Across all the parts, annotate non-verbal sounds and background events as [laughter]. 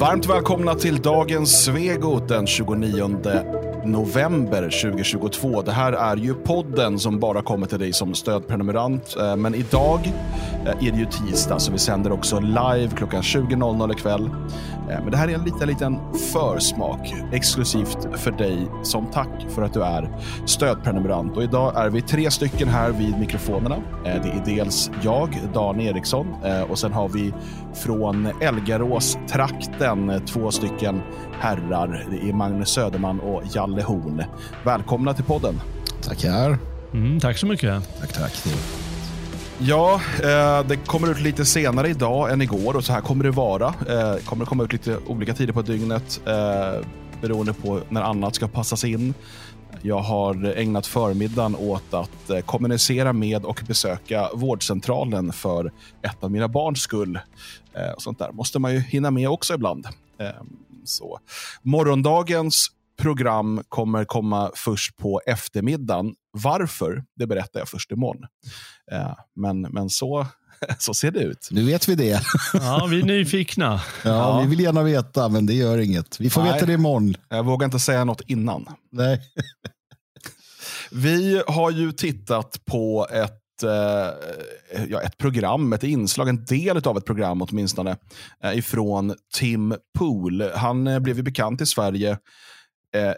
Varmt välkomna till dagens Svegot den 29 november 2022. Det här är ju podden som bara kommer till dig som stödprenumerant. Eh, men idag eh, är det ju tisdag så vi sänder också live klockan 20.00 ikväll. Eh, men det här är en liten, liten försmak exklusivt för dig som tack för att du är stödprenumerant. Och idag är vi tre stycken här vid mikrofonerna. Det är dels jag, Dan Eriksson, och sen har vi från Elgarås-trakten två stycken herrar. Det är Magnus Söderman och Jalle Horn. Välkomna till podden. Tackar. Mm, tack så mycket. Tack, tack. Ja, eh, det kommer ut lite senare idag än igår och så här kommer det vara. Eh, kommer det komma ut lite olika tider på dygnet eh, beroende på när annat ska passas in. Jag har ägnat förmiddagen åt att kommunicera med och besöka vårdcentralen för ett av mina barns skull. Eh, och sånt där måste man ju hinna med också ibland. Så. Morgondagens program kommer komma först på eftermiddagen. Varför? Det berättar jag först imorgon. Men, men så, [laughs] så ser det ut. Nu vet vi det. Ja, vi är nyfikna. Ja, ja. Vi vill gärna veta, men det gör inget. Vi får Nej, veta det imorgon. Jag vågar inte säga något innan. Nej. [laughs] Vi har ju tittat på ett eh, ja, ett program, ett inslag, en del av ett program åtminstone, eh, ifrån Tim Pool. Han eh, blev ju bekant i Sverige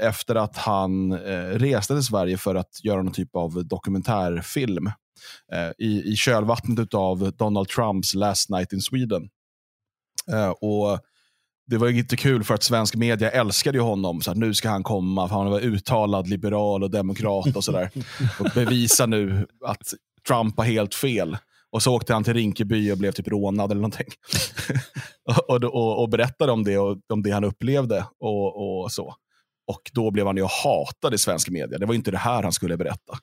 efter att han reste till Sverige för att göra någon typ av dokumentärfilm i, i kölvattnet av Donald Trumps Last Night in Sweden. och det var inte kul för att svensk media älskade ju honom. Så att nu ska han komma, för han var uttalad liberal och demokrat och sådär. [laughs] och bevisa nu att Trump har helt fel. Och så åkte han till Rinkeby och blev typ rånad eller någonting. [laughs] och, och, och, berättade om det och om det han upplevde. och, och så. Och då blev han ju hatad i svensk media. Det var inte det här han skulle berätta.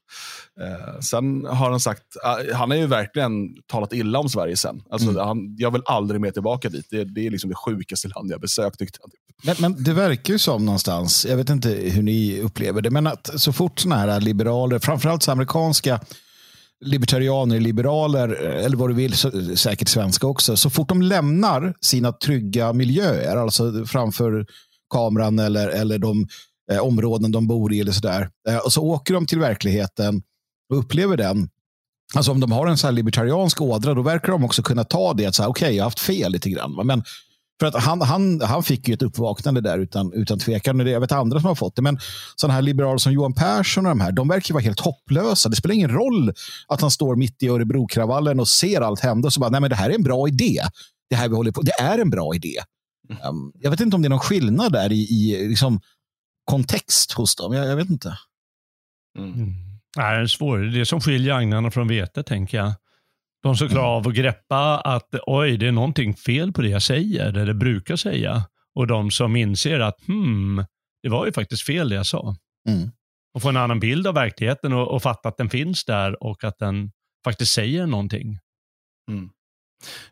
Eh, sen har han sagt, uh, han har ju verkligen talat illa om Sverige sen. Alltså, mm. han, jag vill aldrig mer tillbaka dit. Det, det är liksom det sjukaste land jag besökt tyckte han. Men, men, det verkar ju som någonstans, jag vet inte hur ni upplever det, men att så fort sådana här liberaler, framförallt så amerikanska libertarianer, liberaler, eller vad du vill, säkert svenska också, så fort de lämnar sina trygga miljöer, alltså framför kameran eller, eller de eh, områden de bor i. eller sådär. Eh, och så åker de till verkligheten och upplever den. Alltså om de har en så här libertariansk ådra, då verkar de också kunna ta det. Okej, okay, jag har haft fel lite grann. Men för att han, han, han fick ju ett uppvaknande där utan, utan tvekan. Jag vet andra som har fått det. Men sådana här liberaler som Johan Persson och de här, de verkar vara helt hopplösa. Det spelar ingen roll att han står mitt i Örebrokravallen och ser allt hända och så bara, nej men det här är en bra idé. Det här vi håller på, det är en bra idé. Um, jag vet inte om det är någon skillnad där i, i liksom, kontext hos dem. Jag, jag vet inte. Mm. Mm. Nej, det är svårt. Det är som skiljer agnarna från vetet, tänker jag. De som klarar av att greppa att oj, det är någonting fel på det jag säger, eller brukar säga. Och de som inser att hmm, det var ju faktiskt fel det jag sa. Mm. Och få en annan bild av verkligheten och, och fatta att den finns där och att den faktiskt säger någonting. Mm.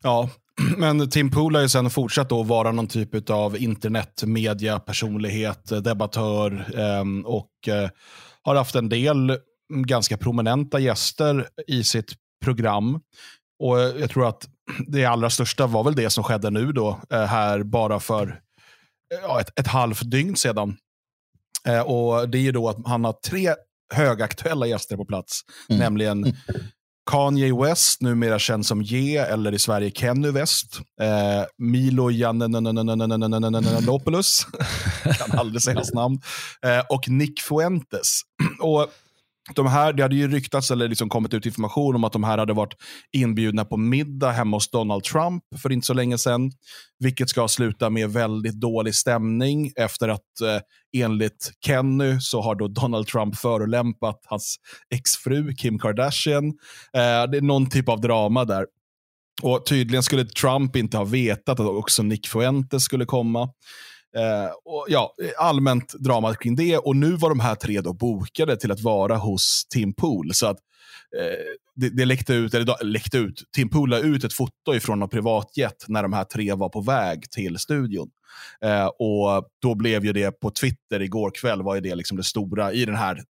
Ja, [clears throat] men Tim Pool har ju sen fortsatt att vara någon typ av internetmedia, personlighet, debattör eh, och eh, har haft en del ganska prominenta gäster i sitt program. Och Jag tror att [clears throat] det allra största var väl det som skedde nu då, eh, här bara för ja, ett, ett halvt dygn sedan. Eh, och Det är ju då att han har tre högaktuella gäster på plats, mm. nämligen Kanye West, numera känd som Ye, eller i Sverige Kenny West. Eh, Milo Yiannopoulos, [laughs] kan aldrig säga hans namn. Eh, och Nick Fuentes. [clears throat] och de här, det hade ju ryktats eller liksom kommit ut information om att de här hade varit inbjudna på middag hemma hos Donald Trump för inte så länge sedan. Vilket ska sluta med väldigt dålig stämning efter att eh, enligt Kenny så har då Donald Trump förolämpat hans exfru Kim Kardashian. Eh, det är någon typ av drama där. Och Tydligen skulle Trump inte ha vetat att också Nick Fuentes skulle komma. Eh, och ja, allmänt drama kring det. Och nu var de här tre då bokade till att vara hos Tim Pool. Så att eh, det, det läckte ut, eller läckte ut, Tim Pool la ut ett foto ifrån någon privatjet när de här tre var på väg till studion. Eh, och då blev ju det på Twitter igår kväll, var ju det liksom det stora i den här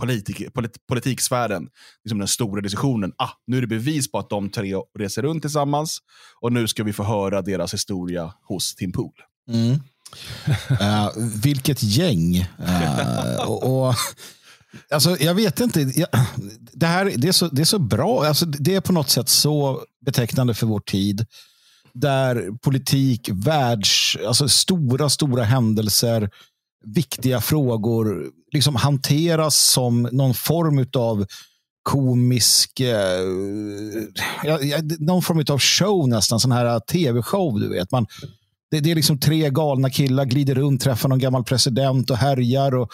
politik, polit, politiksfären, liksom den stora diskussionen. Ah, nu är det bevis på att de tre reser runt tillsammans och nu ska vi få höra deras historia hos Tim Pool. Mm. Uh, vilket gäng. Uh, och, och, alltså, jag vet inte. Jag, det, här, det, är så, det är så bra. Alltså, det är på något sätt så betecknande för vår tid. Där politik, världs, alltså stora, stora händelser, viktiga frågor liksom hanteras som någon form av komisk, eh, ja, någon form av show nästan, sån här eh, tv-show. du vet. Man, det, det, är liksom tre galna killar glider runt, träffar någon gammal president och härjar. Och,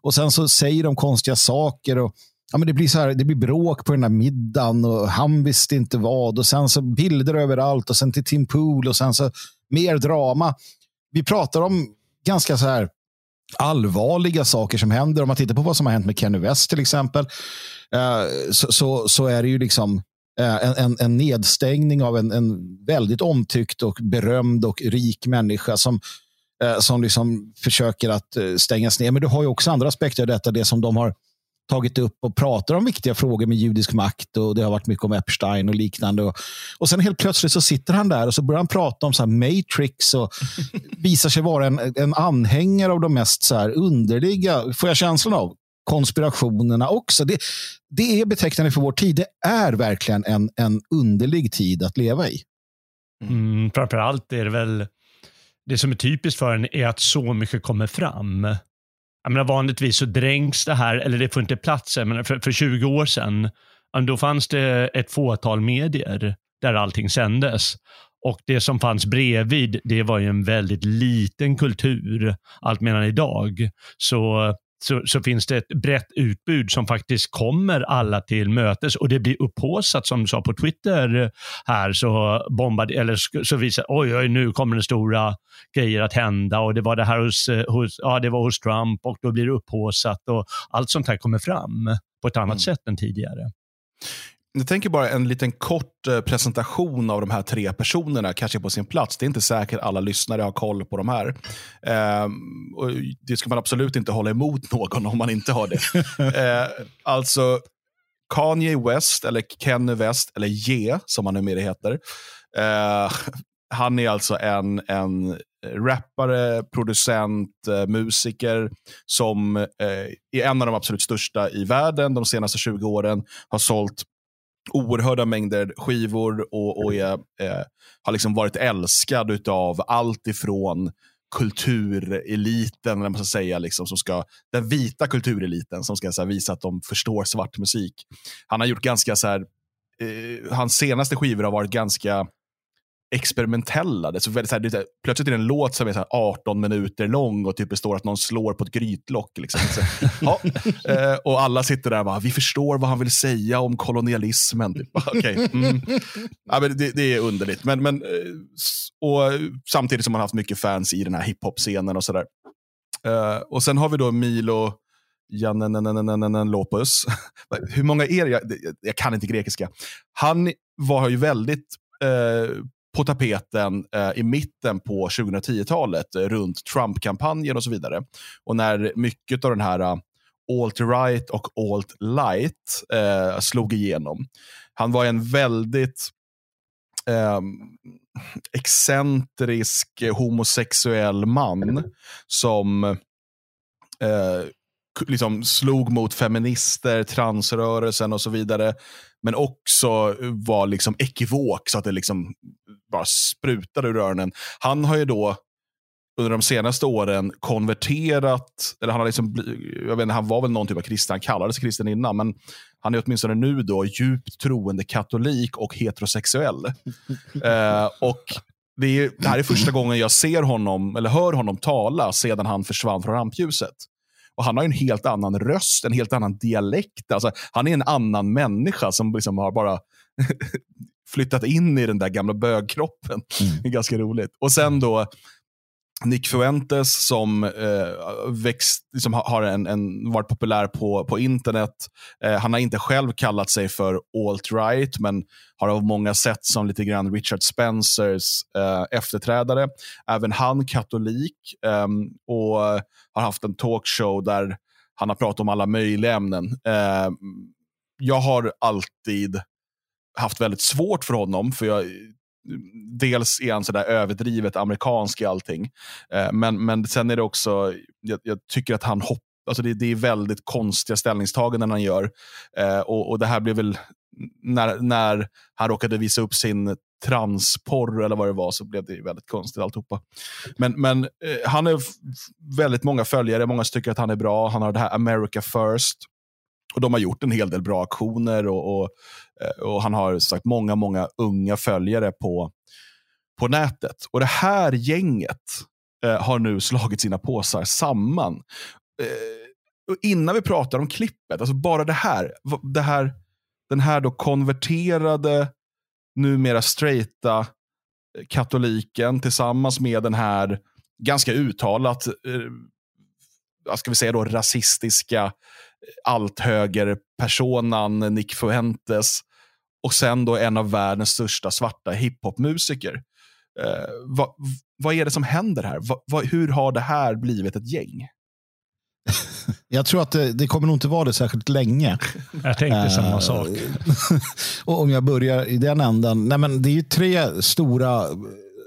och sen så säger de konstiga saker. Och, ja, men det, blir så här, det blir bråk på den här middagen och han visste inte vad. Och sen så bilder överallt och sen till Tim Pool och sen så mer drama. Vi pratar om ganska så här allvarliga saker som händer. Om man tittar på vad som har hänt med Kenny West till exempel. Eh, så, så, så, är det ju liksom en, en, en nedstängning av en, en, väldigt omtyckt och berömd och rik människa som, eh, som liksom försöker att stängas ner. Men du har ju också andra aspekter av detta. Det som de har tagit upp och pratar om viktiga frågor med judisk makt och det har varit mycket om Epstein och liknande. Och, och sen helt plötsligt så sitter han där och så börjar han prata om så Matrix och [laughs] visar sig vara en, en anhängare av de mest så underliga, får jag känslan av, konspirationerna också. Det, det är betecknande för vår tid. Det är verkligen en, en underlig tid att leva i. Mm, framförallt är det väl, det som är typiskt för en är att så mycket kommer fram. Jag menar, vanligtvis så dränks det här, eller det får inte plats. Jag för, för 20 år sedan, då fanns det ett fåtal medier där allting sändes. Och det som fanns bredvid, det var ju en väldigt liten kultur. Allt medan idag så så, så, finns det ett brett utbud som faktiskt kommer alla till mötes och det blir upphåsat som du sa på Twitter här så bombade, eller så visar oj, oj, nu kommer det stora grejer att hända och det var det här hos, hos, ja, det var hos Trump och då blir det upphåsat och allt sånt här kommer fram på ett annat mm. sätt än tidigare. Jag tänker bara en liten kort eh, presentation av de här tre personerna, kanske på sin plats. Det är inte säkert alla lyssnare har koll på de här. Eh, det ska man absolut inte hålla emot [laughs] någon om man inte har det. [laughs] eh, alltså, Kanye West, eller Kenny West, eller Ye, som han numera heter. Eh, han är alltså en, en rappare, producent, eh, musiker som eh, är en av de absolut största i världen de senaste 20 åren. Har sålt oerhörda mängder skivor och, och är, eh, har liksom varit älskad av allt ifrån kultureliten, man ska säga, liksom, som ska, den vita kultureliten som ska så här, visa att de förstår svart musik. Han har gjort ganska så här, eh, hans senaste skivor har varit ganska experimentella. Det är så väldigt, så här, det är, plötsligt är det en låt som är så 18 minuter lång och typ består att någon slår på ett grytlock. Liksom. Så, ja, [laughs] eh, och alla sitter där och bara, vi förstår vad han vill säga om kolonialismen. Typ. Okay, mm. ja, men det, det, är underligt. Men, men, eh, och samtidigt som man har haft mycket fans i den här hiphop-scenen och sådär. Uh, och sen har vi då Milo Lopus. Hur många är det? Jag, jag, kan inte grekiska. Han var ju väldigt eh, på tapeten eh, i mitten på 2010-talet eh, runt Trump-kampanjen och så vidare. Och när mycket av den här uh, alt-right och alt-light eh, slog igenom. Han var en väldigt ehm, eh, excentrisk homosexuell man som eh, liksom slog mot feminister, transrörelsen och så vidare. Men också var liksom ekivok så att det liksom bara sprutade ur öronen. Han har ju då under de senaste åren konverterat, eller han, har liksom, jag vet inte, han var väl någon typ av kristen, han kallade sig kristen innan, men han är åtminstone nu då djupt troende katolik och heterosexuell. [laughs] eh, och det, är, det här är första gången jag ser honom, eller hör honom tala sedan han försvann från rampljuset. Och Han har en helt annan röst, en helt annan dialekt. Alltså, han är en annan människa som liksom har bara [laughs] flyttat in i den där gamla bögkroppen. Mm. Det är ganska roligt. Och sen då Nick Fuentes som eh, växt, liksom har en, en, varit populär på, på internet. Eh, han har inte själv kallat sig för alt-right, men har av många sett som lite grann Richard Spencers eh, efterträdare. Även han katolik ehm, och har haft en talkshow där han har pratat om alla möjliga ämnen. Ehm, jag har alltid haft väldigt svårt för honom, för jag dels är han sådär överdrivet amerikansk i allting. Eh, men, men sen är det också, jag, jag tycker att han hoppar Alltså det, det, är väldigt konstiga ställningstaganden han gör. Eh, och, och, Det här blev väl, när, när han råkade visa upp sin transporr eller vad det var så blev det väldigt konstigt alltihopa. Men, men eh, han har väldigt många följare, många tycker att han är bra. Han har det här America first. Och De har gjort en hel del bra aktioner och, och, eh, och han har sagt många, många unga följare på, på nätet. Och det här gänget eh, har nu slagit sina påsar samman. Eh, innan vi pratar om klippet, alltså bara det här, det här den här då konverterade numera straighta eh, katoliken tillsammans med den här ganska uttalat eh, ska vi säga då, rasistiska eh, althögerpersonan Nick Fuentes och sen då en av världens största svarta hiphopmusiker. Eh, vad, vad är det som händer här? Va, va, hur har det här blivit ett gäng? [laughs] Jag tror att det, det, kommer nog inte vara det särskilt länge. [laughs] Jag tänkte uh, samma sak. [laughs] och om jag börjar i den änden. Nej men det är tre stora,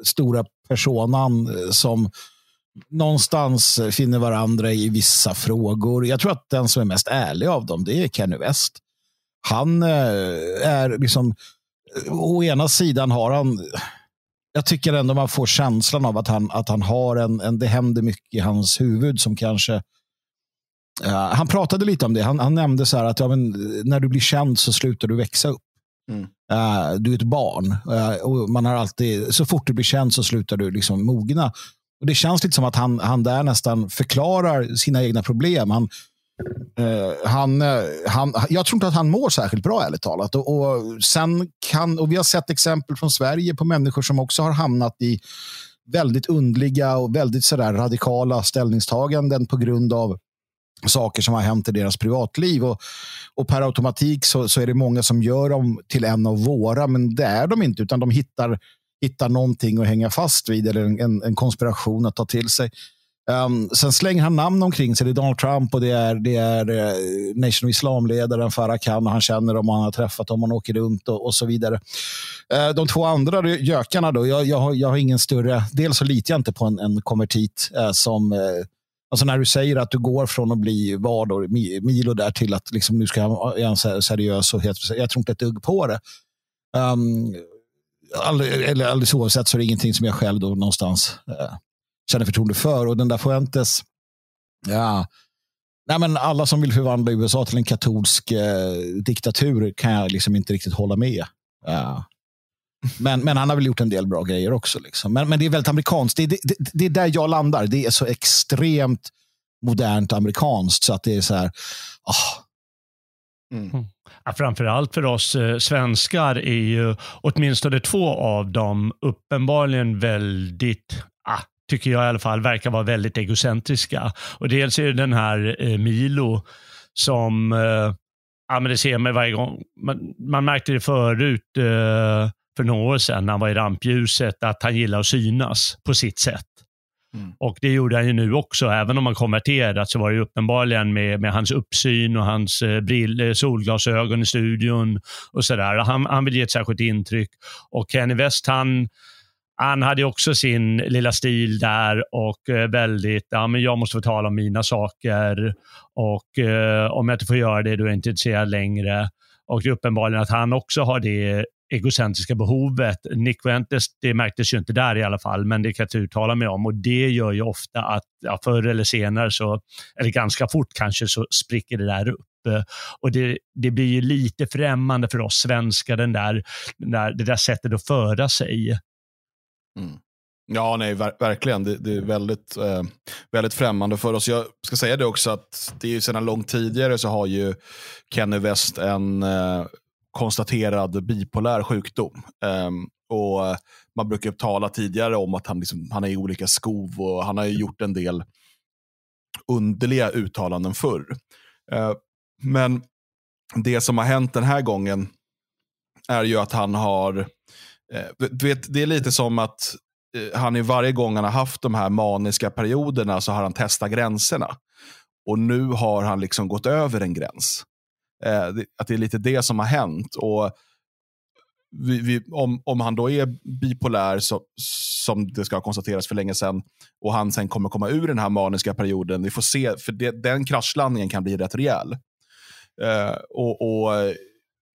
stora personan som någonstans finner varandra i vissa frågor. Jag tror att den som är mest ärlig av dem det är Kenny West. Han eh, är liksom, å ena sidan har han jag tycker ändå man får känslan av att han, att han har en, en, det händer mycket i hans huvud som kanske Uh, han pratade lite om det. Han, han nämnde så att ja, men, när du blir känd så slutar du växa upp. Mm. Uh, du är ett barn. Uh, och man har alltid, så fort du blir känd så slutar du liksom mogna. Och Det känns lite som att han, han där nästan förklarar sina egna problem. Han, eh, han, eh, han, jag tror inte att han mår särskilt bra, ärligt talat. Och, och, sen kan, och vi har sett exempel från Sverige på människor som också har hamnat i väldigt undliga och väldigt sådär radikala ställningstaganden på grund av saker som har hänt i deras privatliv. Och, och per automatik så, så, är det många som gör dem till en av våra, men det är de inte, utan de hittar, hittar någonting att hänga fast vid eller en, en konspiration att ta till sig. Um, sen slänger han namn omkring sig. Det är Donald Trump och det är, det är eh, Nation of Islam-ledaren Farah Khan och han känner dem och han har träffat dem, han åker runt och, och så vidare. Uh, de två andra gökarna då, jag, jag, har, jag har ingen större, dels så litar jag inte på en, en konvertit uh, som Alltså när du säger att du går från att bli vad Milo där till att liksom, nu ska jag vara seriös och heterosexuell. jag tror inte ett dugg på det. Um, all, eller alldeles oavsett så är det ingenting som jag själv då någonstans eh, känner förtroende för. Och den där Fuentes, ja, nej men alla som vill förvandla USA till en katolsk eh, diktatur kan jag liksom inte riktigt hålla med. Ja. men, men han har väl gjort en del bra grejer också. Liksom. Men, men det är väldigt amerikanskt. Det, det, det, det är där jag landar. Det är så extremt modernt amerikanskt så att det är så här... Oh. Mm. mm. Ja, framförallt för oss eh, svenskar är ju åtminstone två av dem uppenbarligen väldigt, ah, tycker jag i alla fall, verkar vara väldigt egocentriska. Och dels är det den här eh, Milo som, eh, ja men det ser man varje gång, man, man märkte det förut, eh, för några år sedan när han var i rampljuset att han gillar att synas på sitt sätt. Mm. Och Det gjorde han ju nu också. Även om han konverterat så var det uppenbarligen med, med hans uppsyn och hans eh, brill, eh, solglasögon i studion och sådär. Han, han vill ge ett särskilt intryck. Och Kenny West, han, han hade också sin lilla stil där och eh, väldigt, ja men jag måste få tala om mina saker och eh, om jag inte får göra det då är jag inte intresserad längre. Och det är uppenbarligen att han också har det egocentriska behovet. Nick Ventes, det märktes ju inte där i alla fall, men det kan jag inte uttala mig om. Och Det gör ju ofta att ja, förr eller senare, så, eller ganska fort kanske, så spricker det där upp. Och det, det blir ju lite främmande för oss svenskar, den där, den där, det där sättet att föra sig. Mm. Ja, nej, ver verkligen. Det, det, är väldigt, eh, väldigt främmande för oss. Jag ska säga det också att det är ju sedan långt tidigare så har ju Kenny West en eh, konstaterad bipolär sjukdom. Um, och Man brukar tala tidigare om att han, liksom, han är i olika skov och han har gjort en del underliga uttalanden förr. Uh, men det som har hänt den här gången är ju att han har, uh, du vet, det är lite som att uh, han i varje gång han har haft de här maniska perioderna så har han testat gränserna. Och nu har han liksom gått över en gräns. Eh, att det är lite det som har hänt. Och vi, vi, om, om han då är bipolär, så, som det ska ha konstaterats för länge sedan, och han sen kommer komma ur den här maniska perioden, vi får se, för det, den kraschlandningen kan bli rätt rejäl. Eh, och, och,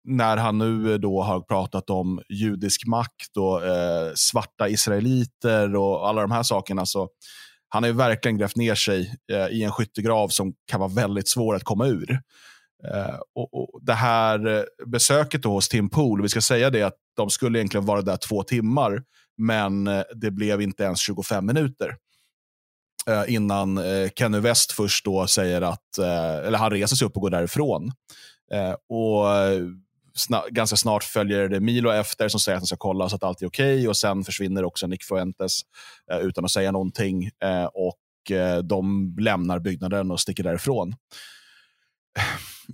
när han nu då har pratat om judisk makt och eh, svarta israeliter och alla de här sakerna, så han har ju verkligen grävt ner sig eh, i en skyttegrav som kan vara väldigt svår att komma ur. Uh, och, och, Det här eh, besöket besöket hos Tim Pool, vi ska säga det att de skulle egentligen vara där två timmar, men eh, det blev inte ens 25 minuter. innan Kenny West först då säger att, eller han reser sig upp och går därifrån. och sna ganska snart följer det Milo efter som säger att han ska kolla så att allt är okej okay, och sen försvinner också Nick Fuentes utan att säga någonting och de lämnar byggnaden och sticker därifrån.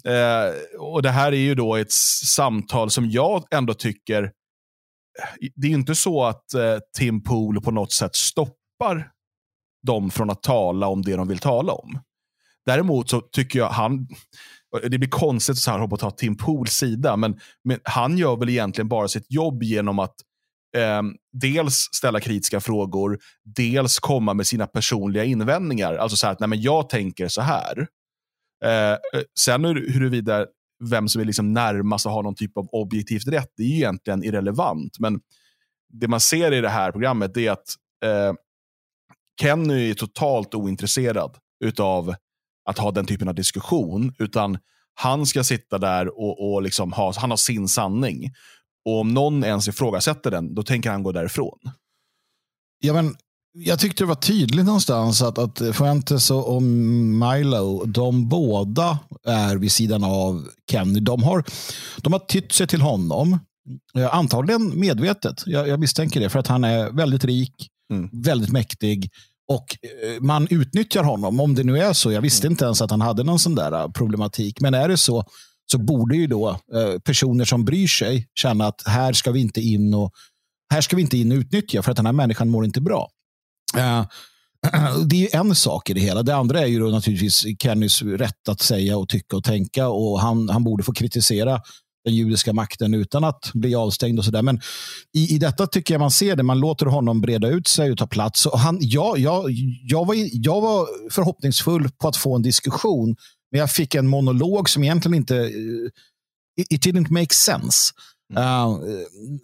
Eh, och Det här är ju då ett samtal som jag ändå tycker, eh, det är inte så att eh, Tim Pool på något sätt stoppar dem från att tala om det de vill tala om. Däremot så tycker jag han, det blir konstigt så här att ta Tim Pools sida, men, men han gör väl egentligen bara sitt jobb genom att eh, dels ställa kritiska frågor, dels komma med sina personliga invändningar. Alltså så här att nej, men jag tänker så här. Eh, eh, sen huruvida vem som är liksom närmast och har någon typ av objektivt rätt, det är ju egentligen irrelevant. Men det man ser i det här programmet är att eh, Kenny är totalt ointresserad av att ha den typen av diskussion. Utan han ska sitta där och, och liksom ha, han har sin sanning. Och om någon ens ifrågasätter den, då tänker han gå därifrån. Ja, men jag tyckte det var tydligt någonstans att, att Fuentes och Milo, de båda är vid sidan av Kenny. De har, de har tytt sig till honom. Eh, antagligen medvetet. Jag, jag misstänker det. För att han är väldigt rik, mm. väldigt mäktig. Och eh, man utnyttjar honom. Om det nu är så. Jag visste mm. inte ens att han hade någon sån där eh, problematik. Men är det så så borde ju då personer som bryr sig känna att här ska vi inte in och här ska vi inte in och utnyttja för att den här människan mår inte bra. Eh, [clears throat] det är en sak i det hela. Det andra är ju då naturligtvis Kennys rätt att säga och tycka och tänka och han, han borde få kritisera den judiska makten utan att bli avstängd och sådär. Men i, i detta tycker jag man ser det. Man låter honom breda ut sig och ta plats. Och han, ja, jag, jag, var, jag var förhoppningsfull på att få en diskussion, men jag fick en monolog som egentligen inte... Eh, it didn't make sense. Uh,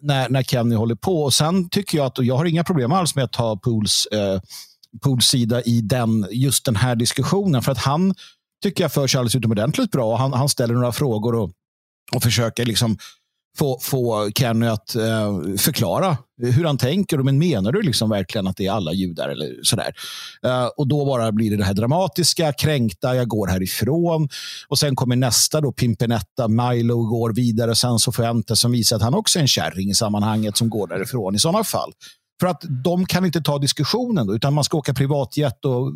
när, när Kenny håller på. Och Sen tycker jag att, och jag har inga problem alls med att ta Pools, uh, Pools sida i den, just den här diskussionen. För att han tycker jag för sig alldeles utomordentligt bra. Han, han ställer några frågor och, och försöker liksom få, få Kenny att eh, förklara hur han tänker. Men menar du liksom verkligen att det är alla judar? eller sådär? Eh, och Då bara blir det det här dramatiska, kränkta, jag går härifrån. Och Sen kommer nästa, då, Pimpinetta, Milo går vidare. Sen så Fuentes som visar att han också är en kärring i sammanhanget som går därifrån i sådana fall. För att de kan inte ta diskussionen, då, utan man ska åka privatjet och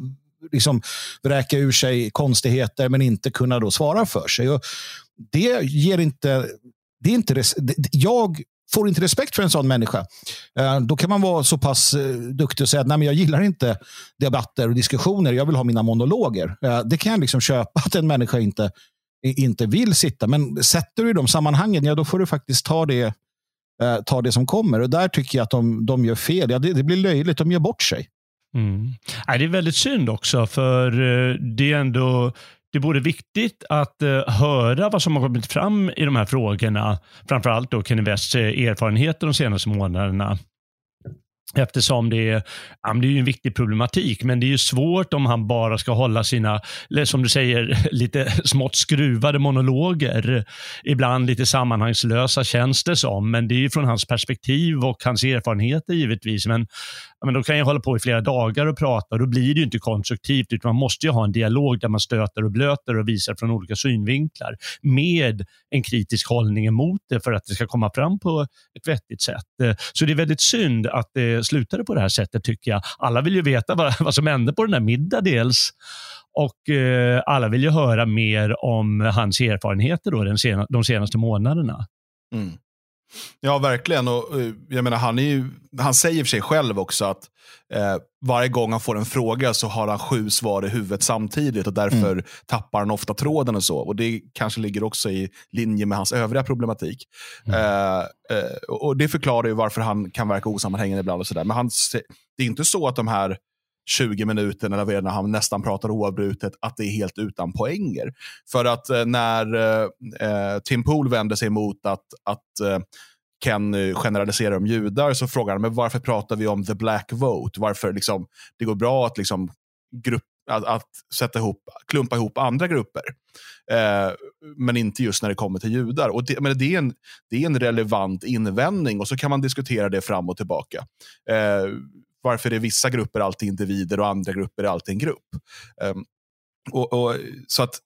liksom vräka ur sig konstigheter men inte kunna då svara för sig. Och det ger inte det är inte jag får inte respekt för en sån människa. Eh, då kan man vara så pass eh, duktig och säga att Nej, men jag gillar inte debatter och diskussioner. Jag vill ha mina monologer. Eh, det kan jag liksom köpa att en människa inte, inte vill sitta. Men sätter du i de sammanhangen, ja, då får du faktiskt ta det, ta det som kommer. Och Där tycker jag att de, de gör fel. Ja, det, det blir löjligt. De gör bort sig. Mm. det är väldigt synd också, för det är ändå det vore viktigt att eh, höra vad som har kommit fram i de här frågorna. Framförallt då Kenny Wests eh, erfarenheter de senaste månaderna. Eftersom det är, ja, det är en viktig problematik, men det är ju svårt om han bara ska hålla sina, som du säger, [laughs] lite smått skruvade monologer. Ibland lite sammanhangslösa känns det som, men det är ju från hans perspektiv och hans erfarenheter givetvis. Men men då kan jag hålla på i flera dagar och prata och då blir det ju inte konstruktivt utan man måste ju ha en dialog där man stöter och blöter och visar från olika synvinklar med en kritisk hållning emot det för att det ska komma fram på ett vettigt sätt. Eh, så det är väldigt synd att det slutade på det här sättet tycker jag. Alla vill ju veta vad, vad som hände på den här middagen dels och eh, alla vill ju höra mer om hans erfarenheter då, den sena, de senaste månaderna. Mm. Ja, verkligen. Och, eh, jag menar, han, är ju, han säger för sig själv också att eh, varje gång han får en fråga så har han sju svar i huvudet samtidigt och därför mm. tappar han ofta tråden och så. Och Det kanske ligger också i linje med hans övriga problematik. Mm. Eh, eh, och Det förklarar ju varför han kan verka osammanhängande ibland. och så där. Men han, det är inte så att de här 20 minuter när han nästan pratar oavbrutet, att det är helt utan poänger. För att eh, när eh, eh, Tim Pool vänder sig mot att, att eh, Ken generaliserar om judar så frågar han men varför pratar vi om the black vote? Varför liksom, det går bra att, liksom, grupp, att, att sätta ihop, klumpa ihop andra grupper. Eh, men inte just när det kommer till judar. Och det, men det, är en, det är en relevant invändning och så kan man diskutera det fram och tillbaka. Eh, varför är vissa grupper alltid individer och andra grupper är alltid en grupp? Um, och, och, så att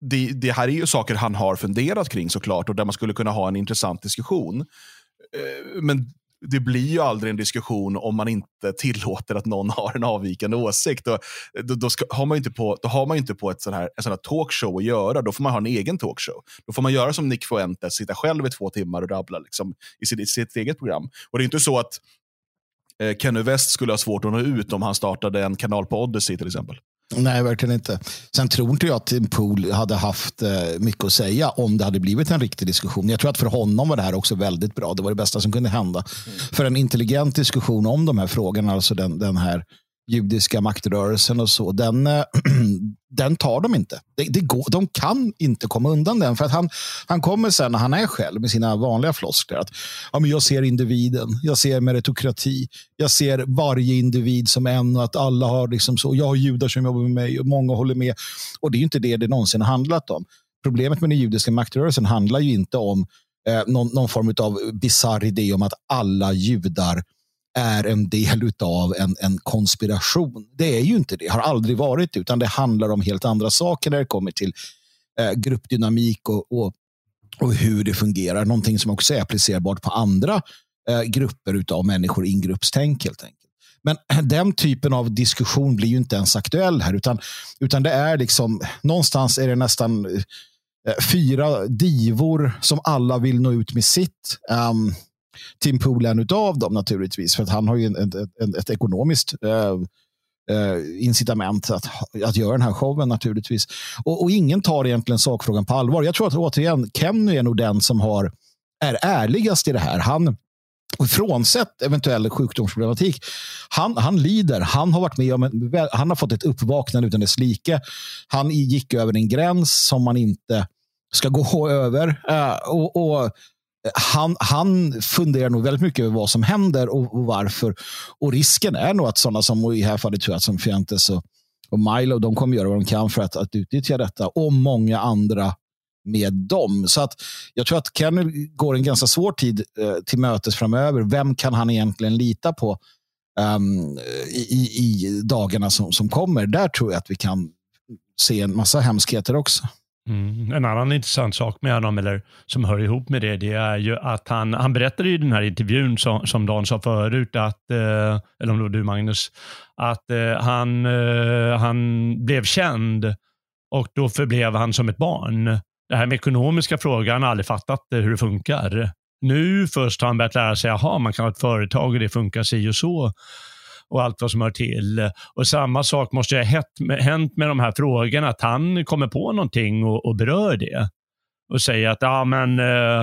det, det, här är ju saker han har funderat kring såklart och där man skulle kunna ha en intressant diskussion. Uh, men det blir ju aldrig en diskussion om man inte tillåter att någon har en avvikande åsikt. Då, eh, då, då ska, har man inte på, då har man inte på ett sån här, en sån här talkshow att göra. Då får man ha en egen talkshow. Då får man göra som Nick Fuentes, sitta själv i två timmar och rabbla liksom, i sitt, i sitt eget program. Och det är inte så att Eh, Kenny West skulle ha svårt att nå ut om han startade en kanal på Odyssey till exempel. Nej, verkligen inte. Sen tror inte jag att Tim Pool hade haft eh, mycket att säga om det hade blivit en riktig diskussion. Jag tror att för honom var det här också väldigt bra. Det var det bästa som kunde hända. Mm. För en intelligent diskussion om de här frågorna, alltså den, den här judiska maktrörelsen och så, den, eh, [clears throat] den tar de inte. Det, det går, de kan inte komma undan den. För att han, han kommer sen när han är själv med sina vanliga floskler. Att, ja, men jag ser individen, jag ser meritokrati, jag ser varje individ som en och att alla har liksom så. Jag har judar som jobbar med mig och många håller med. Och det är inte det det någonsin handlat om. Problemet med den judiska maktrörelsen handlar ju inte om eh, någon, någon form av bizarr idé om att alla judar är en del av en, en konspiration. Det är ju inte det, har aldrig varit utan det handlar om helt andra saker när det kommer till eh, gruppdynamik och, och, och, hur det fungerar. Någonting som också är applicerbart på andra eh, grupper av människor, ingruppstänk helt enkelt. Men [clears throat] den typen av diskussion blir ju inte ens aktuell här, utan, utan det är liksom någonstans är det nästan eh, fyra divor som alla vill nå ut med sitt. Um, Tim Pool är en av dem naturligtvis. För att han har ju ett, en, ett ekonomiskt eh, eh, incitament att, att göra den här showen naturligtvis. Och, och, ingen tar egentligen sakfrågan på allvar. Jag tror att återigen, Kenny är nog den som har, är ärligast i det här. Han, frånsett eventuell sjukdomsproblematik, han, han lider. Han har varit med om en, han har fått ett uppvaknande utan dess like. Han gick över en gräns som man inte ska gå [laughs] över. Uh, och, och han, han funderar nog väldigt mycket över vad som händer och, och, varför. Och risken är nog att sådana som, i det här fallet tror jag som Fientes och, och Milo, de kommer göra vad de kan för att, att utnyttja detta. Och många andra med dem. Så att jag tror att Kenny går en ganska svår tid eh, till mötes framöver. Vem kan han egentligen lita på um, i, i dagarna som, som kommer? Där tror jag att vi kan se en massa hemskheter också. Mm. En annan intressant sak med honom, eller som hör ihop med det, det är ju att han, han berättade i den här intervjun som, som Dan sa förut, att, eh, eller om det var du Magnus, att eh, han, eh, han blev känd och då förblev han som ett barn. Det här med ekonomiska frågor, han har aldrig fattat eh, hur det funkar. Nu först har han börjat lära sig, att man kan ha ett företag och det funkar si och så och allt vad som hör till. Och samma sak måste ha hänt med de här frågorna, att han kommer på någonting och, och berör det. Och säger att ah, men, eh,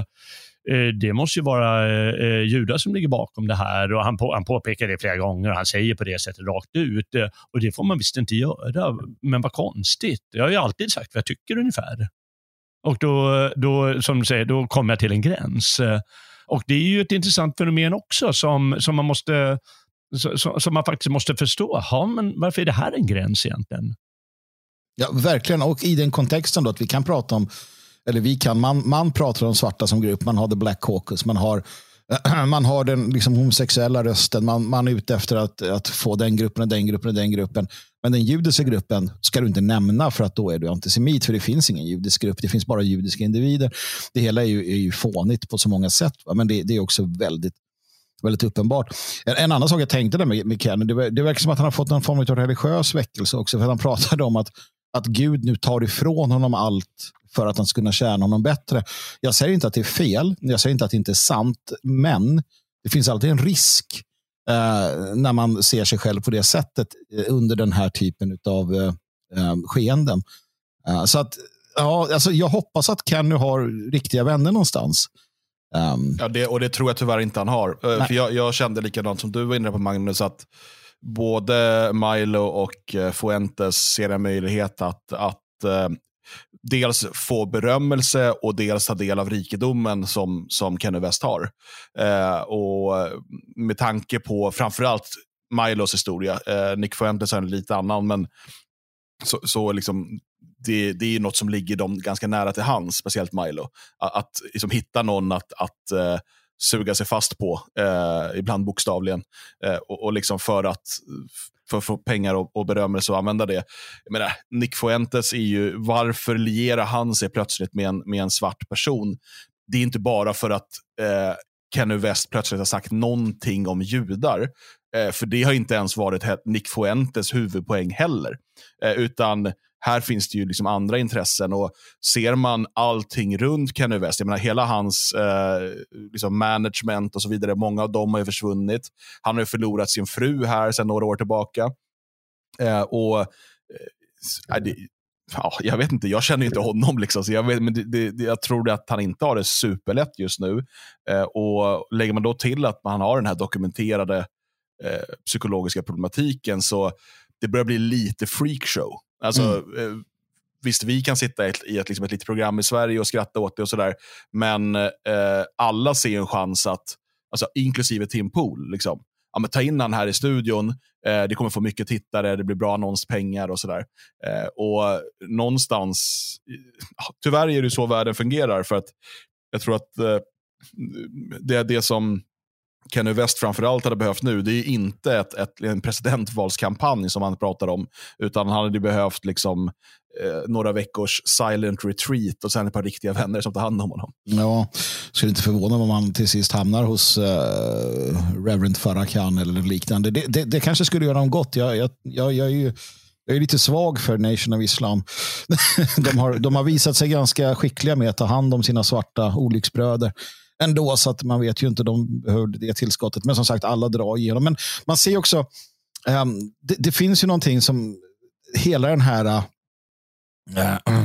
eh, det måste ju vara eh, eh judar som ligger bakom det här. Och han, på, han påpekar det flera gånger och han säger på det sättet rakt ut. Och det får man visst inte göra. Men vad konstigt. Jag har ju alltid sagt vad jag tycker ungefär. Och då, då, som du säger, då kommer jag till en gräns. Och det är ju ett intressant fenomen också som, som man måste som man faktiskt måste förstå. Ha, men varför är det här en gräns egentligen? Ja, verkligen. Och i den kontexten då att vi kan prata om, eller vi kan, man, man pratar om svarta som grupp, man har the black caucus, man har [clears throat] man har den liksom homosexuella rösten, man, man är ute efter att, att få den gruppen och den gruppen och den gruppen. Men den judiska gruppen ska du inte nämna för att då är du antisemit, för det finns ingen judisk grupp, det finns bara judiska individer. Det hela är ju, är ju fånigt på så många sätt, men det, det är också väldigt väldigt uppenbart. En, en, annan sak jag tänkte där med, med Kenny, det, det verkar som att han har fått någon form av religiös väckelse också. För han [laughs] pratade om att, att Gud nu tar ifrån honom allt för att han ska kunna tjäna honom bättre. Jag säger inte att det är fel, jag säger inte att det inte är sant, men det finns alltid en risk eh, när man ser sig själv på det sättet eh, under den här typen av eh, eh, skeenden. Eh, så att, ja, alltså jag hoppas att Kenny har riktiga vänner någonstans. Um, ja, det, och det tror jag tyvärr inte han har. Uh, för jag, jag, kände likadant som du var inne på Magnus, att både Milo och uh, Fuentes ser en möjlighet att, att uh, dels få berömmelse och dels ta del av rikedomen som, som Kenny West har. Eh, och med tanke på framförallt Milos historia, eh, Nick Fuentes är en lite annan, men så, så liksom, det, det är något som ligger dem ganska nära till hands, speciellt Milo. Att, att liksom, hitta någon att, att uh, suga sig fast på, uh, ibland bokstavligen, uh, och, och liksom för att för att få pengar och, och berömmelse och använda det. Jag menar, Nick Fuentes är ju, varför lierar han sig plötsligt med en, med en svart person? Det är inte bara för att eh, Kenny West plötsligt har sagt någonting om judar. Eh, för det har inte ens varit Nick Fuentes huvudpoäng heller. Eh, utan här finns det ju liksom andra intressen och ser man allting runt Kenny West, jag menar hela hans eh, liksom management och så vidare, många av dem har ju försvunnit. Han har ju förlorat sin fru här sedan några år tillbaka. Eh, och eh, det, ja, Jag vet inte, jag känner inte honom. Liksom, så jag, vet, men det, det, jag tror att han inte har det superlätt just nu. Eh, och Lägger man då till att man har den här dokumenterade eh, psykologiska problematiken så det börjar bli lite freakshow. Alltså, mm. eh, visst, vi kan sitta i ett, i ett, liksom ett litet program i Sverige och skratta åt det och sådär. Men eh, alla ser en chans att, alltså, inklusive Tim Pool, liksom, ja, ta in han här i studion. Eh, det kommer få mycket tittare, det blir bra annonspengar och sådär. Eh, och någonstans, tyvärr är det så världen fungerar. För att jag tror att eh, det är det som Kenny West framförallt hade behövt nu, det är inte ett, ett, en presidentvalskampanj som han pratar om, utan han hade behövt liksom, eh, några veckors silent retreat och sen ett par riktiga vänner som tar hand om honom. Ja, skulle inte förvåna om han till sist hamnar hos eh, Reverend Farrakhan eller liknande. Det, det, det, kanske skulle göra dem gott. Jag, jag, jag, jag är ju jag är lite svag för Nation of Islam. [laughs] de, har, de har visat sig ganska skickliga med att ta hand om sina svarta olycksbröder ändå, så att man vet ju inte, de behövde det tillskottet. Men som sagt, alla drar igenom. Men man ser också, um, det, det, finns ju någonting som hela den här, uh,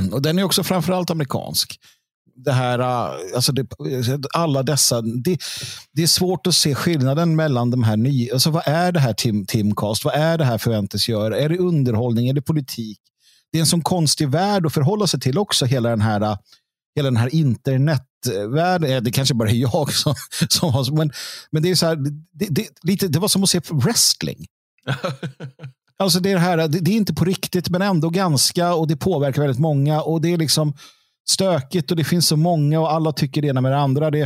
[clears throat] och den är också framförallt amerikansk. Det här, eh, alltså det, alla dessa, det, det, är svårt att se skillnaden mellan de här nya, alltså vad är det här Tim, Timcast, vad är det här förväntas göra? Är det underhållning, är det politik? Det är en sån konstig värld att förhålla sig till också, hela den här, eh, hela den här internet värld, det kanske bara är jag [laughs] som, som har, men, men det är så här, det, det, lite, det var som att se wrestling. [laughs] alltså det, är det, här, det, det, är inte på riktigt, men ändå ganska och det påverkar väldigt många och det är liksom stökigt och det finns så många och alla tycker det ena med det andra. Det,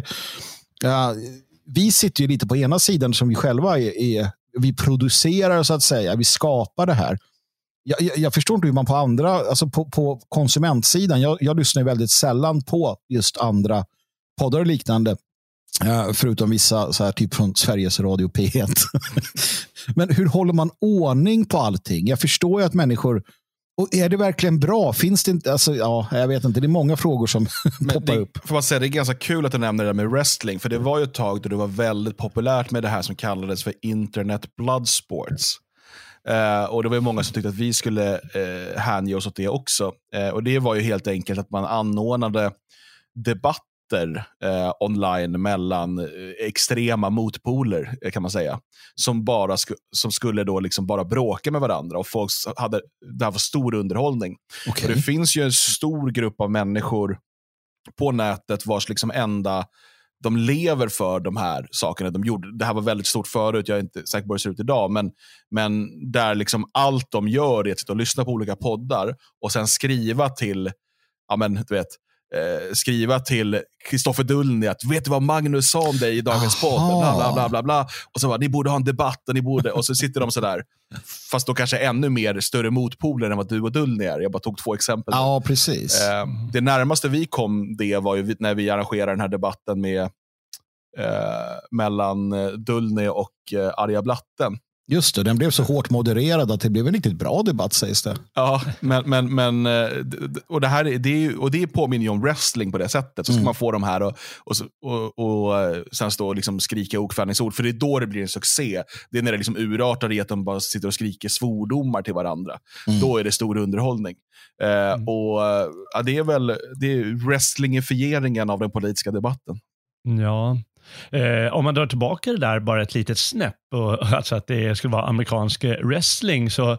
uh, vi sitter ju lite på ena sidan som vi själva är, är vi producerar så att säga, vi skapar det här jag, jag, jag, förstår inte hur man på andra, alltså på, på konsumentsidan, jag, jag lyssnar väldigt sällan på just andra poddar och liknande. Uh, förutom vissa, så här, typ från Sveriges Radio P1. [laughs] Men hur håller man ordning på allting? Jag förstår ju att människor och är det verkligen bra? Finns det inte? Alltså, ja, jag vet inte. Det är många frågor som [laughs] poppar det, upp. Får man säga, det är ganska kul att du nämner det där med wrestling. För det var ju ett tag då det var väldigt populärt med det här som kallades för internet blood sports. Uh, och Det var många som tyckte att vi skulle uh, hänge oss åt det också. Uh, och Det var ju helt enkelt att man anordnade debatter uh, online mellan extrema motpoler, kan man säga. Som, bara sku som skulle då liksom bara bråka med varandra. och folk hade, Det här var stor underhållning. Okay. det finns ju en stor grupp av människor på nätet vars liksom enda de lever för de här sakerna de gjorde. Det här var väldigt stort förut, jag är inte säker på hur det ser ut idag, men, men där liksom allt de gör är att sitta och lyssna på olika poddar och sen skriva till, ja men du vet, eh, skriva till Kristoffer Dullny att vet du vad Magnus sa om dig i dagens podd? Bla, bla, bla, bla, bla. Och så bara, ni borde ha en debatt och ni borde, och så sitter de sådär, fast då kanske ännu mer större motpoler än vad du och Dullny är. Jag bara tog två exempel. Ja, precis. Eh, det närmaste vi kom det var ju när vi arrangerade den här debatten med eh, mellan eh, Dullny och eh, Arja Blatte Just det, den blev så hårt modererad att det blev en riktigt bra debatt sägs det. Ja, men, men, men eh, och det här det är, och det påminner ju om wrestling på det sättet. Så ska mm. man få de här och, och, och, och eh, sen stå och liksom skrika okvädningsord. För det är då det blir en succé. Det är när det liksom urartar i att de bara sitter och skriker svordomar till varandra. Mm. Då är det stor underhållning. Eh, mm. och ja, Det är väl det är wrestlingifieringen av den politiska debatten. Ja, Eh, om man drar tillbaka det där bara ett litet snäpp, och, [laughs] alltså att det skulle vara amerikansk wrestling, så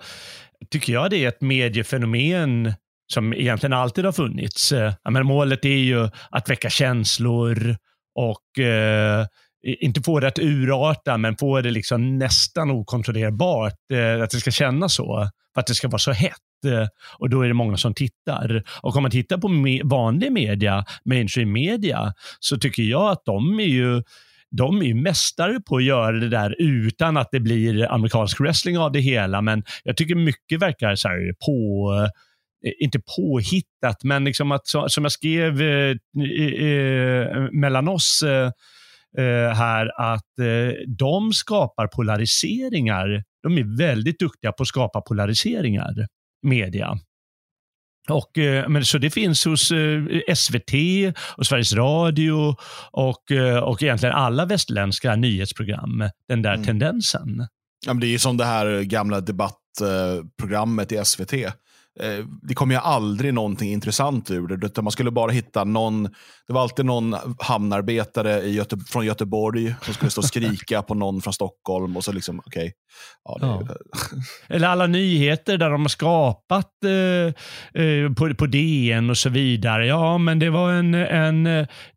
tycker jag det är ett mediefenomen som egentligen alltid har funnits. Eh, men målet är ju att väcka känslor och eh, inte få det att urarta, men få det liksom nästan okontrollerbart. Eh, att det ska kännas så, för att det ska vara så hett. Eh, och då är det många som tittar. Och om man tittar på me vanlig media, mainstream media, så tycker jag att de är ju de är ju mästare på att göra det där utan att det blir amerikansk wrestling av det hela. Men jag tycker mycket verkar så på, eh, inte påhittat, men liksom att, som jag skrev eh, eh, mellan oss eh, eh, här, att eh, de skapar polariseringar. De är väldigt duktiga på att skapa polariseringar media. Och, eh, men, så det finns hos eh, SVT, och Sveriges Radio och, eh, och egentligen alla västländska nyhetsprogram, den där mm. tendensen. Ja, men det är som det här gamla debattprogrammet i SVT Eh, det kom ju aldrig någonting intressant ur det. Utan man skulle bara hitta någon, det var alltid någon hamnarbetare i Göte, från Göteborg som skulle stå och skrika på någon från Stockholm. och så liksom, okay. Ja, ja. Eller alla nyheter där de har skapat eh, eh, på, på DN och så vidare. Ja, men det var en, en,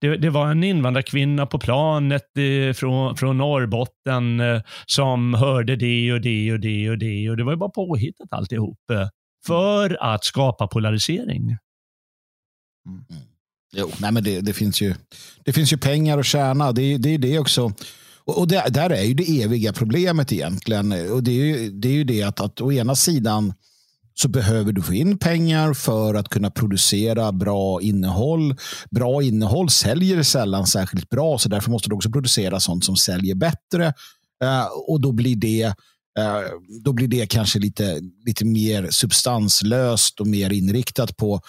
det, det var en invandrarkvinna på planet eh, från, från Norrbotten eh, som hörde det och det och det och det. Och det var ju bara påhittat alltihop för att skapa polarisering. Mm. Jo, nej men det, det, finns ju, det finns ju pengar att tjäna. Det, det är det också. Och, och det, där är ju det eviga problemet egentligen. Och det är ju det, är ju det att, att å ena sidan så behöver du få in pengar för att kunna producera bra innehåll. Bra innehåll säljer sällan särskilt bra, så därför måste du också producera sånt som säljer bättre. Eh, och då blir det Eh, då blir det kanske lite, lite mer substanslöst och mer inriktat på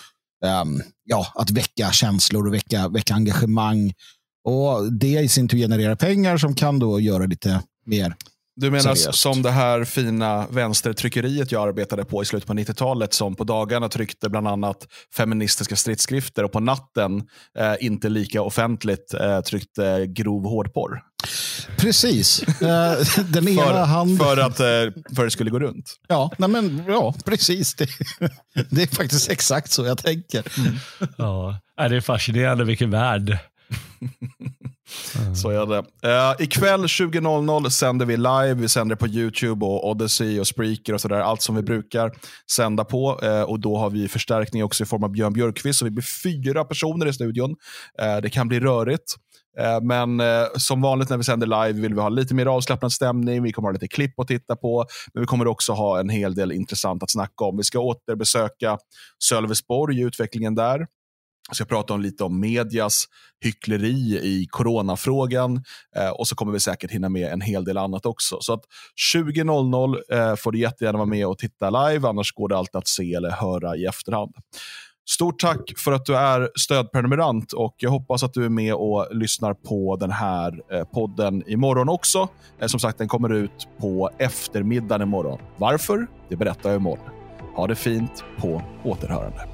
um, ja, att väcka känslor och väcka, väcka engagemang. Och Det i sin tur genererar pengar som kan då göra lite mer du menar seriöst. som det här fina vänstertryckeriet jag arbetade på i slutet på 90-talet som på dagarna tryckte bland annat feministiska stridskrifter och på natten, eh, inte lika offentligt, eh, tryckte grov hårdporr? Precis. Eh, [laughs] den ena för, hand... för, att, eh, för att det skulle gå runt? Ja, nej men, ja precis. Det, [laughs] det är faktiskt exakt så jag tänker. Mm. Ja, det är fascinerande vilken värld. [laughs] Så är det. Uh, ikväll 20.00 sänder vi live. Vi sänder på YouTube, och Odyssey och Spreaker och sådär. Allt som vi brukar sända på. Uh, och Då har vi förstärkning också i form av Björn Björkqvist. Så vi blir fyra personer i studion. Uh, det kan bli rörigt. Men som vanligt när vi sänder live vill vi ha lite mer avslappnad stämning. Vi kommer ha lite klipp att titta på. Men vi kommer också ha en hel del intressant att snacka om. Vi ska återbesöka Sölvesborg, utvecklingen där. Jag ska prata om lite om medias hyckleri i coronafrågan eh, och så kommer vi säkert hinna med en hel del annat också. Så att 20.00 eh, får du jättegärna vara med och titta live, annars går det alltid att se eller höra i efterhand. Stort tack för att du är stödprenumerant och jag hoppas att du är med och lyssnar på den här eh, podden imorgon också. Eh, som sagt, den kommer ut på eftermiddagen imorgon. Varför? Det berättar jag imorgon. Ha det fint på återhörande.